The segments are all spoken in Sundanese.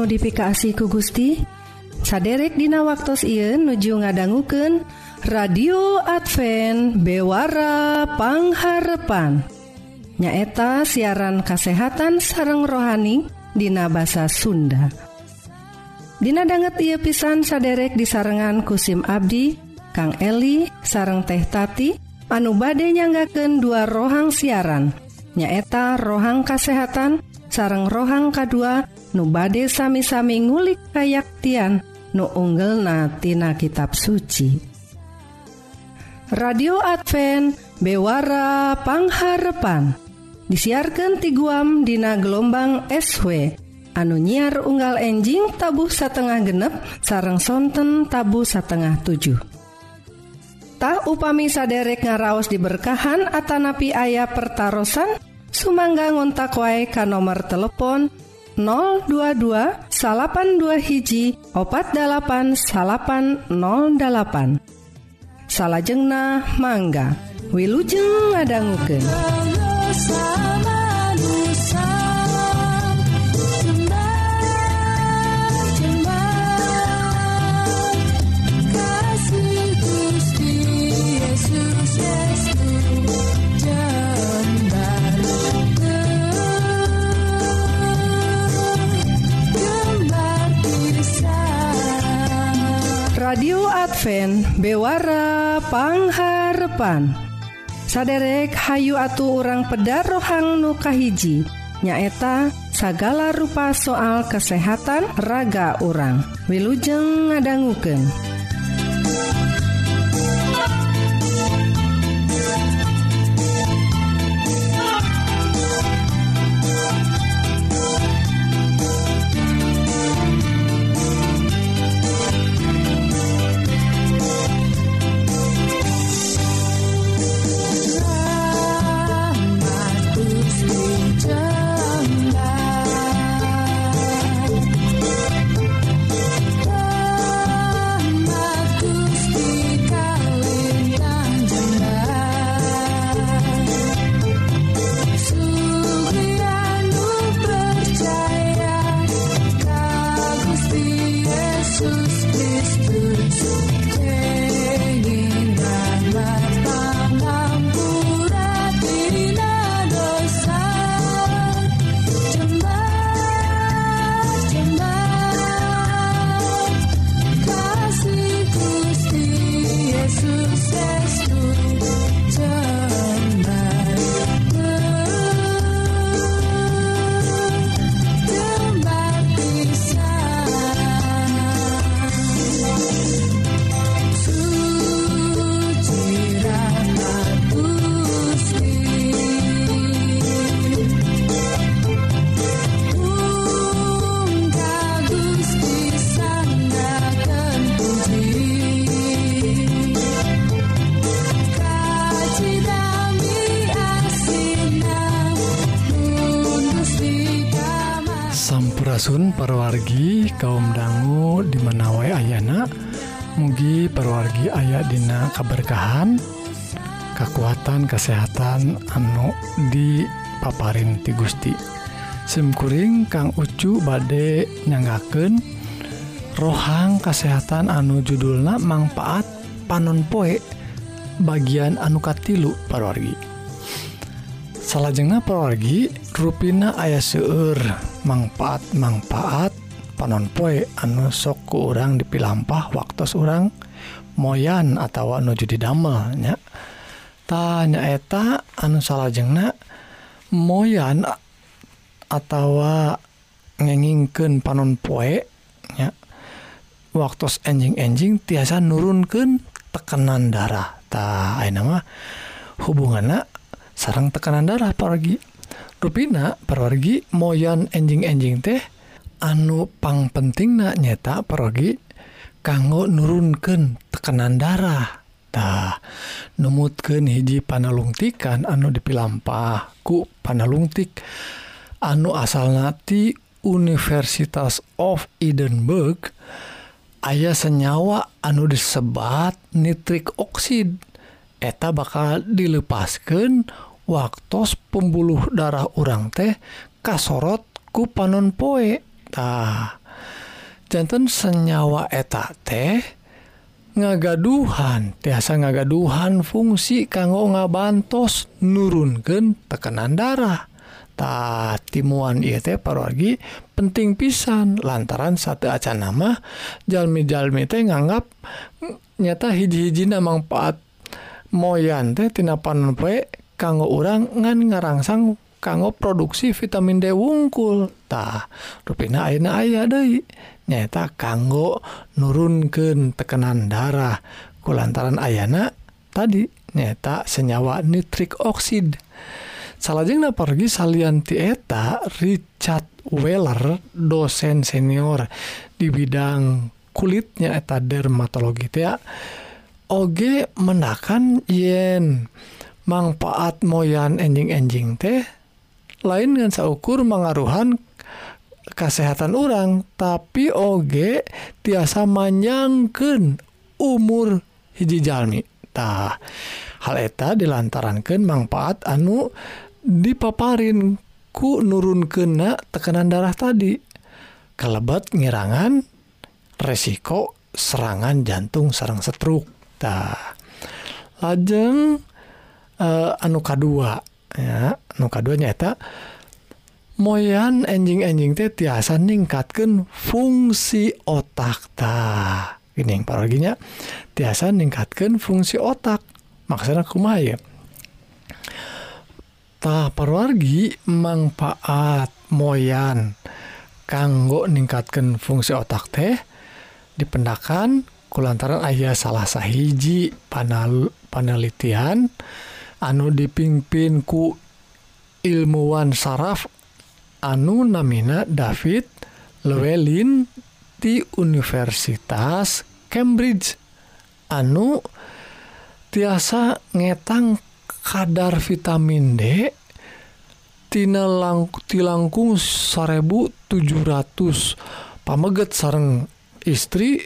notifikasi ku Gusti. Saderek Dina waktu Ieu nuju ngadangguken radio Advent bewarapangharepan nyaeta siaran kasehatan sareng rohani Dina bahasa Sunda. Dina banget ia pisan saderek disarengan kusim Abdi Kang Eli sareng teh tati anu bade nyanggaken dua rohang siaran. Nyaeta rohang kasehatan sareng rohang K2 nubade sami-sami ngulik kayaktian nu unggel natina kitab suci. Radio Adva bewarapangharrepan disiarkan ti guam Dina gelombang SW anu nyiar unggal enjing tabuh satengah genep sarengsonten tabu satengah 7 tak upami saderek ngaraos diberkahan Atanapi ayah pertaran Sumangga ngontak wae ka nomor telepon 022 82 hiji opat 8808 salahjengna mangga Wilujeng ngadangguken radio Advent bewarapangharpan saderek Hayu atu orang peda rohang nukahiji nyaeta sagala rupa soal kesehatan raga orang Wilujeng ngadangguken. mugi perwargi ayat dina keberkahan kekuatan kesehatan anu di paparin ti Gusti. SIMkuring Kang Ucu badde nyanggaken rohang kesehatan anu judulna manfaat panon poe bagian anukatilu perwargi salahjengnah perwargi ruina ayah seueur manfaat manfaat panon poe anu sok kurang dipilampah waktu orang moyan atau anu judi damelnya tanya eta anu salahjengna moyan atau ngengingken panon poe ya waktu enjing-enjing tiasa nurunkan tekanan darah. Ta nama hubungan sarang tekanan darah pergi rupina pergi moyan enjing-enjing teh anupang penting na nyeta pergi kanggo nurunken tekanan darahtah numutken hiji panalungtikan anu dipilampah ku panalungtik. Anu asal ngati Universitas of Edinburgh ayah senyawa anu disebat nitrik oksid. Eta bakal dilepaskan waktu pembuluh darah orang teh kasorot ku panon poe eta. Jantan senyawa eta teh ngagaduhan. Tiasa ngagaduhan fungsi kanggo ngabantos nurunken tekanan darah. Ta timuan ieu teh parwargi penting pisan. Lantaran satu aca nama jalmi-jalmi teh nganggap nyata hiji-hiji manfaat moyan teh tina panon poe kanggo orang ngan ngarangsang kanggo produksi vitamin D wungkultah ruina aina aya Dei nyata kanggo nurunken tekenan darah ku lantaran ayana tadi nyata senyawa nitrik oksid salahjengna pergi saliantieta Richard Weller dosen senior di bidang kulitnya eta dermatologi ya Oge menakan yen manfaat moyan enjing-enjing teh lain dengan saukur mengaruhan kesehatan orang tapi oge tiasa manjangken umur hiji jalmitah hal eta dilantarankan manfaat anu dipaparin ku nurun kena tekanan darah tadi. Kelebat ngirangan resiko serangan jantung serang setruk. Tah lajeng eh, anu kedua ya. K2nyata moyan enjing-enjing teh tiasa ningkatkan fungsi otakta ini paraginya tiasa ningkatkan fungsi otak. Maksud aku ya tak perwargi manfaat moyan kanggo ningkatkan fungsi otak teh dipendakan kulantaran ayah salah sahiji panel penelitian anu dipimpin ku ilmuwan saraf anu namina David Llewellyn di Universitas Cambridge. Anu tiasa ngetang kadar vitamin D tina lang tilangkung 1700 pameget sareng istri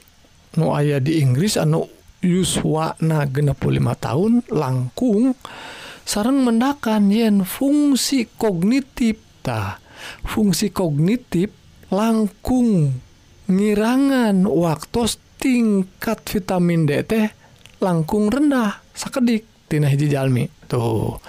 nu aya di Inggris anu yuswana 65 tahun langkung sarang mendakan yen fungsi kognitifta fungsi kognitif langkung ngirangan waktu tingkat vitamin D teh langkung rendah sakedik tina hiji jalmi. Tuh.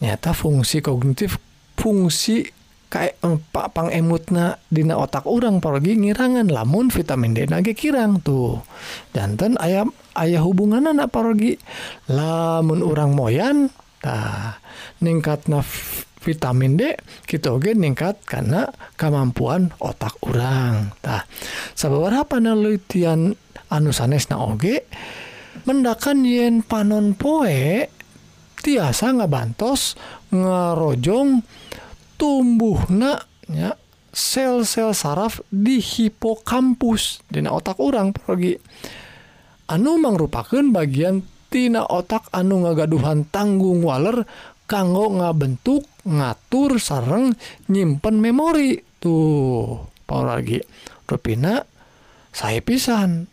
Nyata fungsi kognitif fungsi kayak empat pang emutna dina otak orang pergi ngirangan lamun vitamin D nage kirang tuh. Jantan ayam ayah hubungan anak pergi lamun orang moyan nah, ningkat naf vitamin D kitoge ningkat karena kemampuan otak orang tah sabar penelitian anu sanesna oge mendakan yen panon poe tiasa ngabantos ngerojong tumbuhna ya sel-sel saraf di hipokampus dina otak orang pergi anu mangrupakan bagian tina otak anu ngagaduhan tanggung waler kanggo ngabentuk ngatur sareng nyimpen memori. Tuh Paul lagi Rupina saya pisan.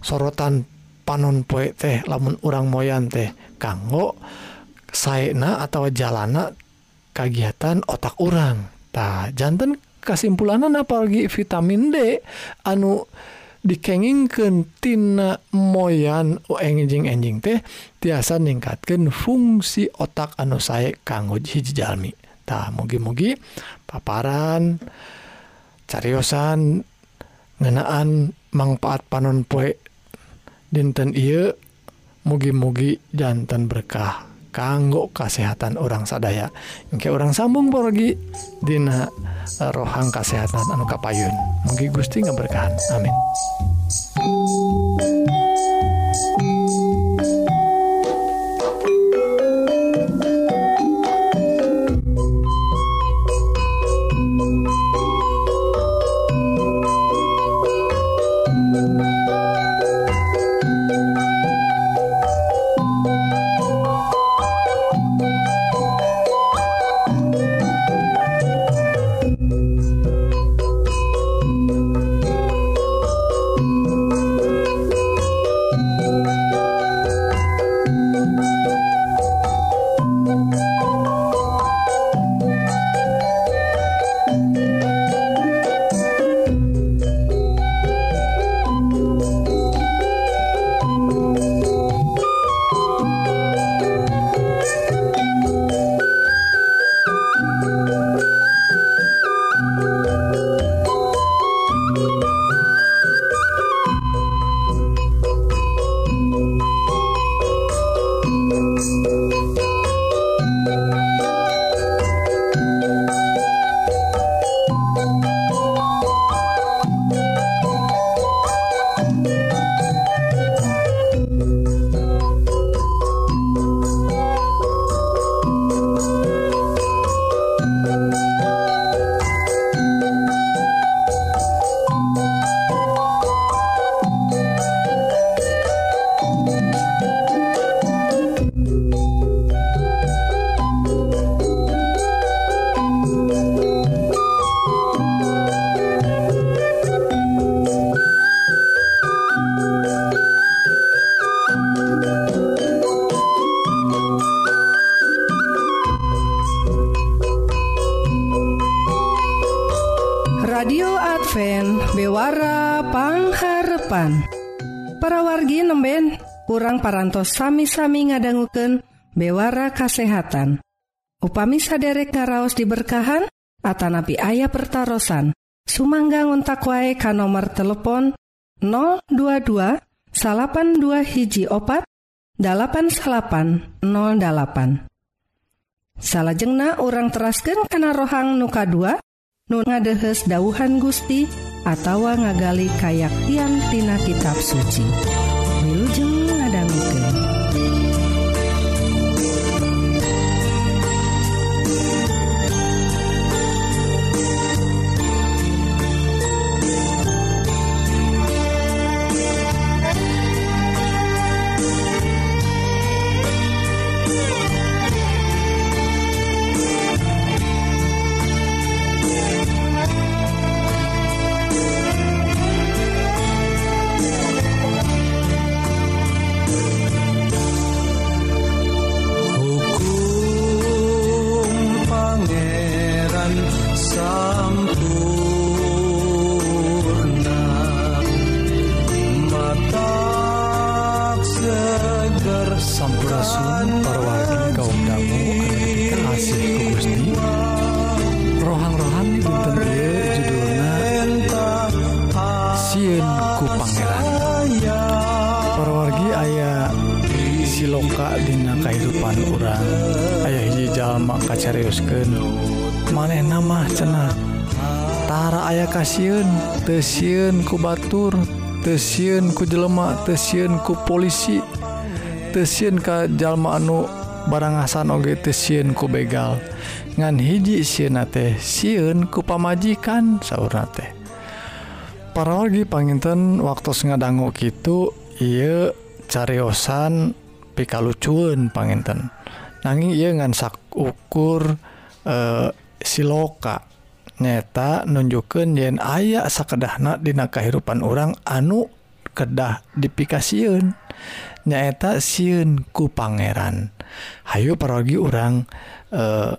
Sorotan panon poe teh lamun urang moyan teh. Kanggo saena atau jalana kegiatan otak orang tak jantan kesimpulan apalagi vitamin D anu yang dikengingkentina moyan enjing-enjing teh tiasa ningkatkan fungsi otak anu saya kanggo hijijalmi tak mugi-mugi paparan cariyosan ngenaan manfaat panon poe dinten iya mugi-mugi jantan berkah. kanggo kesehatan orang sadaya. Oke orang sambung pergi Dina eh, rohang kesehatan anu kapayun. Mungkin Gusti nggak berkahan amin. kurang parantos sami-sami ngadangguken bewara kasehatan. Upami saderek ngaraos diberkahan Atanapi ayah pertaran Sumangga ngontak wae ka nomor telepon 022 salapan dua hiji opat 8808 salahjengna orang terasken kana rohang nuka 2 Nun ngadehes dauhan Gusti atawa ngagali kayak tiang tina kitab suci. Pernambucano. ku Pangeran. Perwargi ayah siloka dina kehidupan urang. Ayah hiji jalma kacariuskeun manehna mah cenah tara ayah kasieun teu sieun ku batur teu sieun ku jelema teu sieun ku polisi teu sieun ka jalma anu barangasan oge teu sieun ku begal. Ngan hiji sieuna teh sieun ku pamajikan saurna teh. paragi panginten waktu ngadanggu gitu ia cariosan pika lucuun panginten. Nanging ia ngansak ukur eh, e, siloka nyata nunjukkan yen aya sakedahna dina kehidupan orang anu kedah dipikasiun nyaeta siun ku pangeran. Hayu paragi orang e, eh,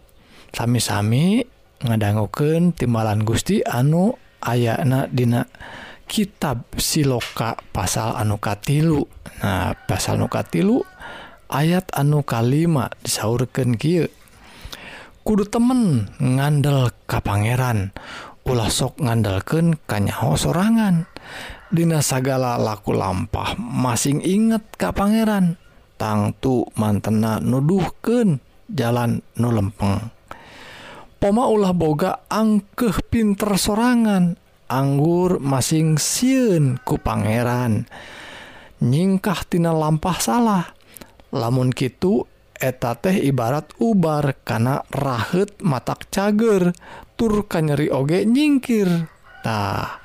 sami-sami ngadangguken timbalan Gusti anu ayana dina kitab siloka pasal anukatilu nah pasal nukatilu ayat anu kalima disaurkan Ky kudu temen ngandel ka Pangeran ulah sok ngandalken kanyaho sorangan. Dina sagala laku lampah masing inget ka Pangeran tangtu mantena nuduhken jalan nulempeng Poma ulah boga angkeh pinter sorangan anggur masing siun ku Pangeran. Nyingkahtina lampah salah lamun Kitu eta teh ibarat ubar karena rahet matak cager tur nyeri oge nyingkirtah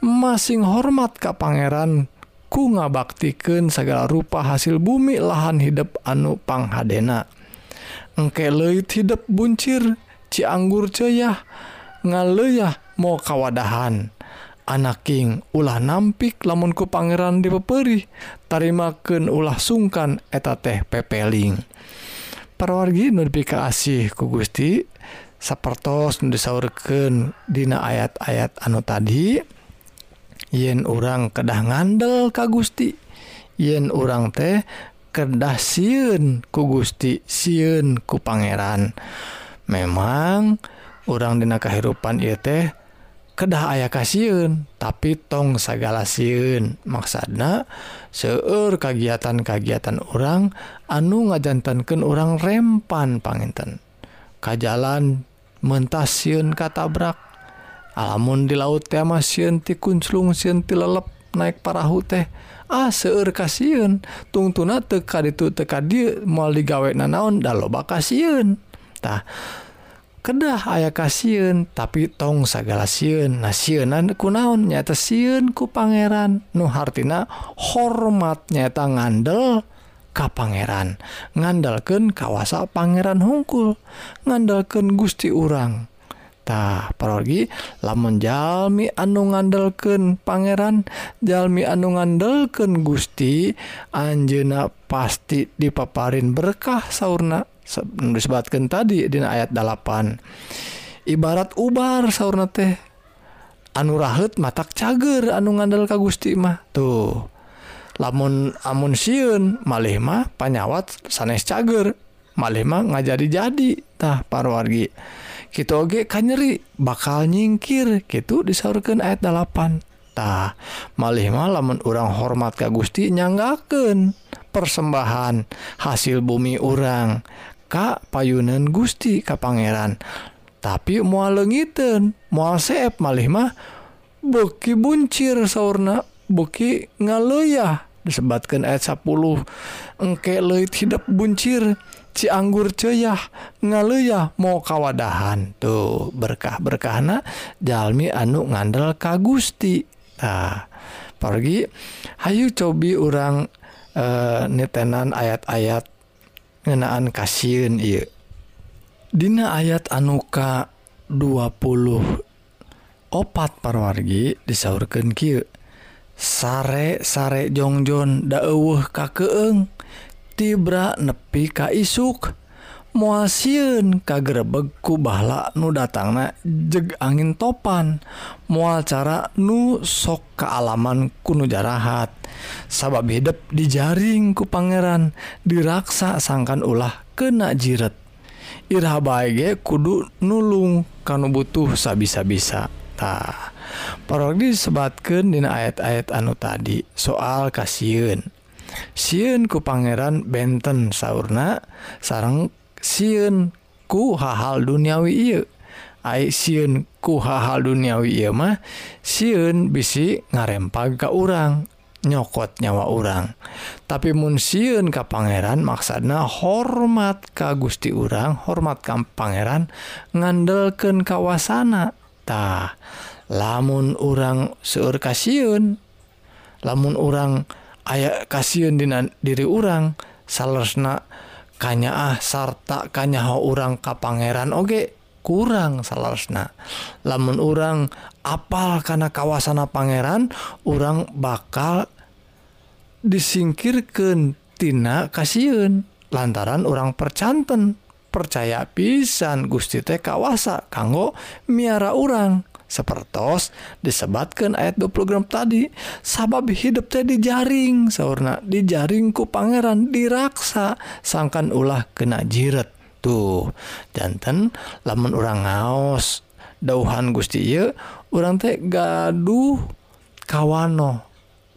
masing hormat Ka Pangeran ku ngabaktiken segala rupa hasil bumi lahan hidup anupanghaena engke leut hidup buncir Cianggur ceyah ngaleyah mau kawadahan. Anaking ulah nampik lamunku Pangeran di peperih tarimaken ulah sungkan eta teh pepeling. Perwargi nupika asih ku Gusti sapertos disaurken dina ayat-ayat anu tadi yen orang kedah ngandel ka Gusti yen orang teh kedah siun ku Gusti siun ku Pangeran. memang orang dina kehidupan ia teh kedah aya kasiun tapi tong segala siun maksana seueur kagiatan-kagiatan orang anu ngajantankan orang rempan panginten. Kajalan mentasiun katabrak. Alamun di laut teh mah siun ti kunclung siun ti lelep naik parahu teh. Ah seueur kasiun tungtuna teka ditu teka dia mau digawe naon da loba kasiun tah kedah aya kasiun tapi tong segala siun. Nasionan kunaon nyata siun ku Pangeran. Nuhartina hormatnya ngandel ka Pangeran. Ngandalken kawasa Pangeran hungkul. Ngandalken Gusti urangtah parogi lamun Jalmi anu ngandalken Pangeran Jalmi anu ngandalken Gusti Anjena pasti dipaparin berkah sauna disebabkan tadi di ayat 8 ibarat ubar sauna teh. Anu rahut mata cager anu ngandal ka Gusti mah. Tuh. Lamun amun siun malih mah panyawat sanes cager malih mah ngajadi-jadi tah parwargi. Kita oge kanyeri bakal nyingkir gitu disaurkan ayat 8 tah malih mah lamun orang hormat ka Gusti nyanggaken persembahan hasil bumi orang Ka payunan Gusti Ka Pangeran. Tapi mual legiten mual sep malih mah boki buncir sauna buki ngaleah disebatkan ayat 10 engke leit hidup buncir ci anggur ceyah ngaleah mau kawadahan. Tuh berkah-berkahna jalmi anu ngandel ka Gusti. Nah pergi Hayu cobi orang e, eh, nitenan ayat-ayat ngenaan kasihun Dina ayat anuka 20 opat parwargi disaurkan Ky sare sare Jongjon dawuh kakeg tibra nepi ka isuk. muasiun kagerebegku bala nu datangna jeg angin topan. Mual cara nu sok kealaman kuno jarahat. Sabab bedep dijaring ku Pangeran diraksa sangkan ulah kena jiret. Irha baige kudu nulung kanu butuh sabisa-bisa. Ta. Parodi disebatkan dina ayat-ayat anu tadi soal kasiun siun ku Pangeran benten sauna sarang siun ku hal duniawi siun ku hal duniawi mah siun bisi ngarempa ka urang nyokot nyawa urang tapi mun siun ka Pangeran maksana hormat ka Gusti urang hormat ka Pangeran ngandelken kawasanatah lamun orang seur kasiun lamun orang aya kasiun diri orang salahna kanyaah sarta kanyaha orang ka Pangeran. Oge kurang salasna lamun orang apal karena kawasana Pangeran orang bakal disingkirkentina kasiun lantaran orang percanten percaya pisan Gusti teh kawasa kanggo miara orang sepertos disebatkan ayat 20 tadi sabab hidup teh dijaring sauna dijaringku Pangeran diraksa sangkan ulah kena jiret tuh. Jantan lamun orang ngaos dauhan Gusti Iye orang teh gaduh kawano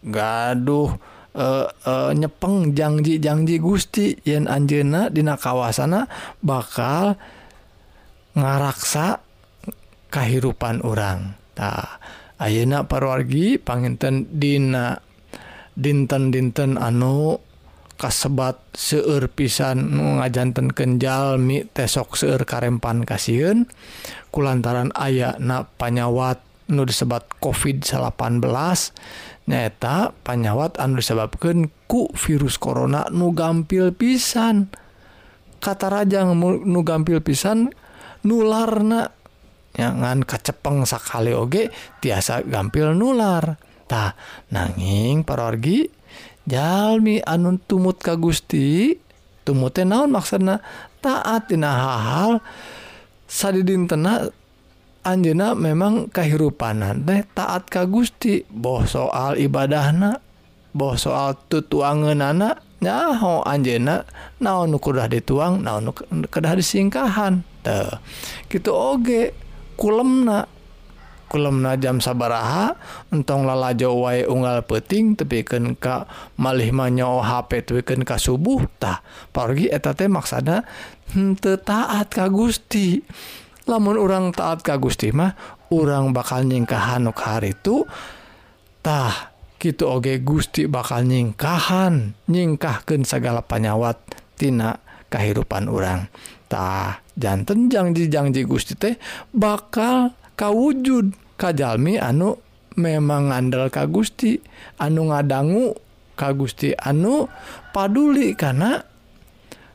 gaduh Uh, uh, nyepeng janji-janji Gusti yen Anjena dina kawasana bakal ngaraksa kehidupan orangtah Ayeuna parwargi panginten Dina dinten-dinten anu kasebat seueur pisan ngajanten Kenjalmi tesok seueur karempan kasihun kulantaran aya na panyawat nu disebat covid 18 nyata panyawat anu disebabkan ku virus corona nu gampil pisan. Kata raja nu gampil pisan nularna jangan kacepeng sakali oge tiasa gampil nular. Tah nanging parorgi Jalmi anun tumut ka Gusti tumute naon maksana taattina hal sadidin tena Anjena memang kehirupanan teh taat ka Gusti boh soal ibadahna boh soal tutuangan anak nyaho Anjena naon nukudah dituang naon kedah disingkahan. Teh gitu oge. kulemna. Kulemna jam sabaraha entong lalajo wae unggal peting tepiken ka malih manyo HP tuken ka subuh tah. Pargi eta teh maksana hmm, henteu taat ka Gusti. Lamun orang taat ka Gusti mah orang bakal nyingkahan nuk hari itu tah gitu oge Gusti bakal nyingkahan nyingkahkan segala panyawat tina kehidupan orang tah jantan janji-janji Gusti teh bakal kawujud. Kajalmi anu memang ngandel Ka Gusti anu ngadanggu Ka Gusti anu paduli karena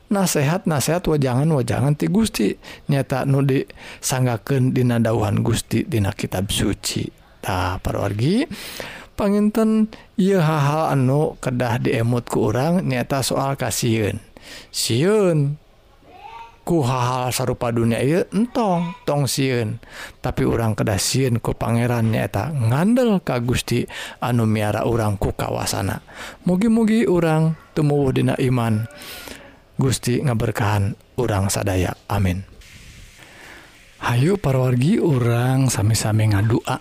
nasehat-nasehat wajangan wajangan ti Gusti. Nyata Nudi sanggaken dinadauhan Gusti Dina kitab suci. Sucitah parorgi penginten ia hal anu kedah diemut ke orang nyata soal kasihun siun ku hal-hal sarupa dunia ieu entong tong sieun. Tapi urang kedah sieun ku pangeran nyaeta ngandel ka Gusti anu miara urang ku kawasana. Mugi-mugi urang tumuwuh dina iman. Gusti ngaberkahan urang sadaya. Amin. Hayu parwargi urang sami-sami ngadua.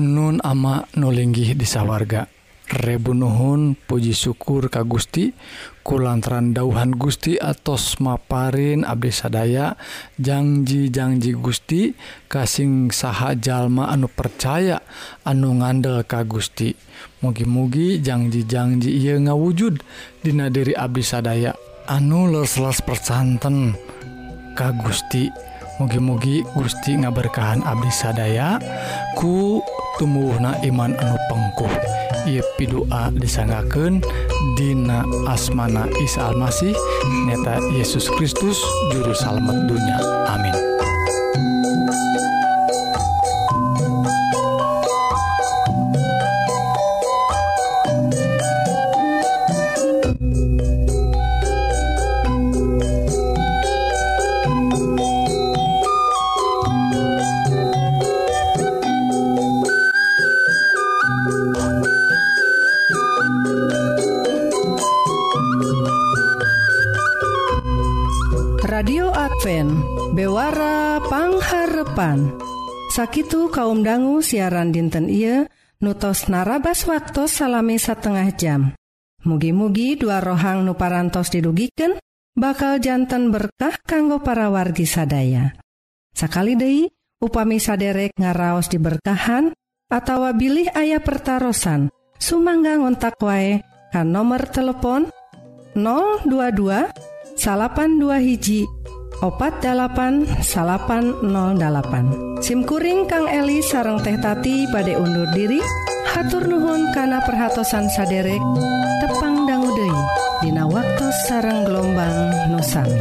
Nun ama nulinggih di sawarga. Rebunuhun Puji syukur Ka Gusti kulantran dauhan Gusti atos maparin Abdi sadaya janjijangji Gusti kasing saha jalma anu percaya anu ngandel Ka Gusti. Mugi-mugi janjijangji ia ngawujud Dina diri Abdi sadaya anu leslas persanten Ka Gusti. Mugi-mugi Gusti ngaberkahan Abdi sadaya ku tumuhna iman anu pengkuh ia pidua disanggaken Dina asmana Isa Almasih nyata Yesus Kristus juru salamet dunya. Amin. sakitu kaum dangu siaran dinten Ieu nutos narabas waktu salami setengah jam. Mugi-mugi dua rohang nuparantos didugiken bakal jantan berkah kanggo para wargi sadaya. Sakali Dei upami saderek ngaraos diberkahan atau bilih ayah pertaran Sumangga ngontak wae kan nomor telepon 022 salapan dua hiji opat808 SIMkuring Kang Eli sarang teh tati pada undur diri. Hatur Nuhun kana perhatsan saderek tepang danggudehi Dina waktu sarang gelombang nusami.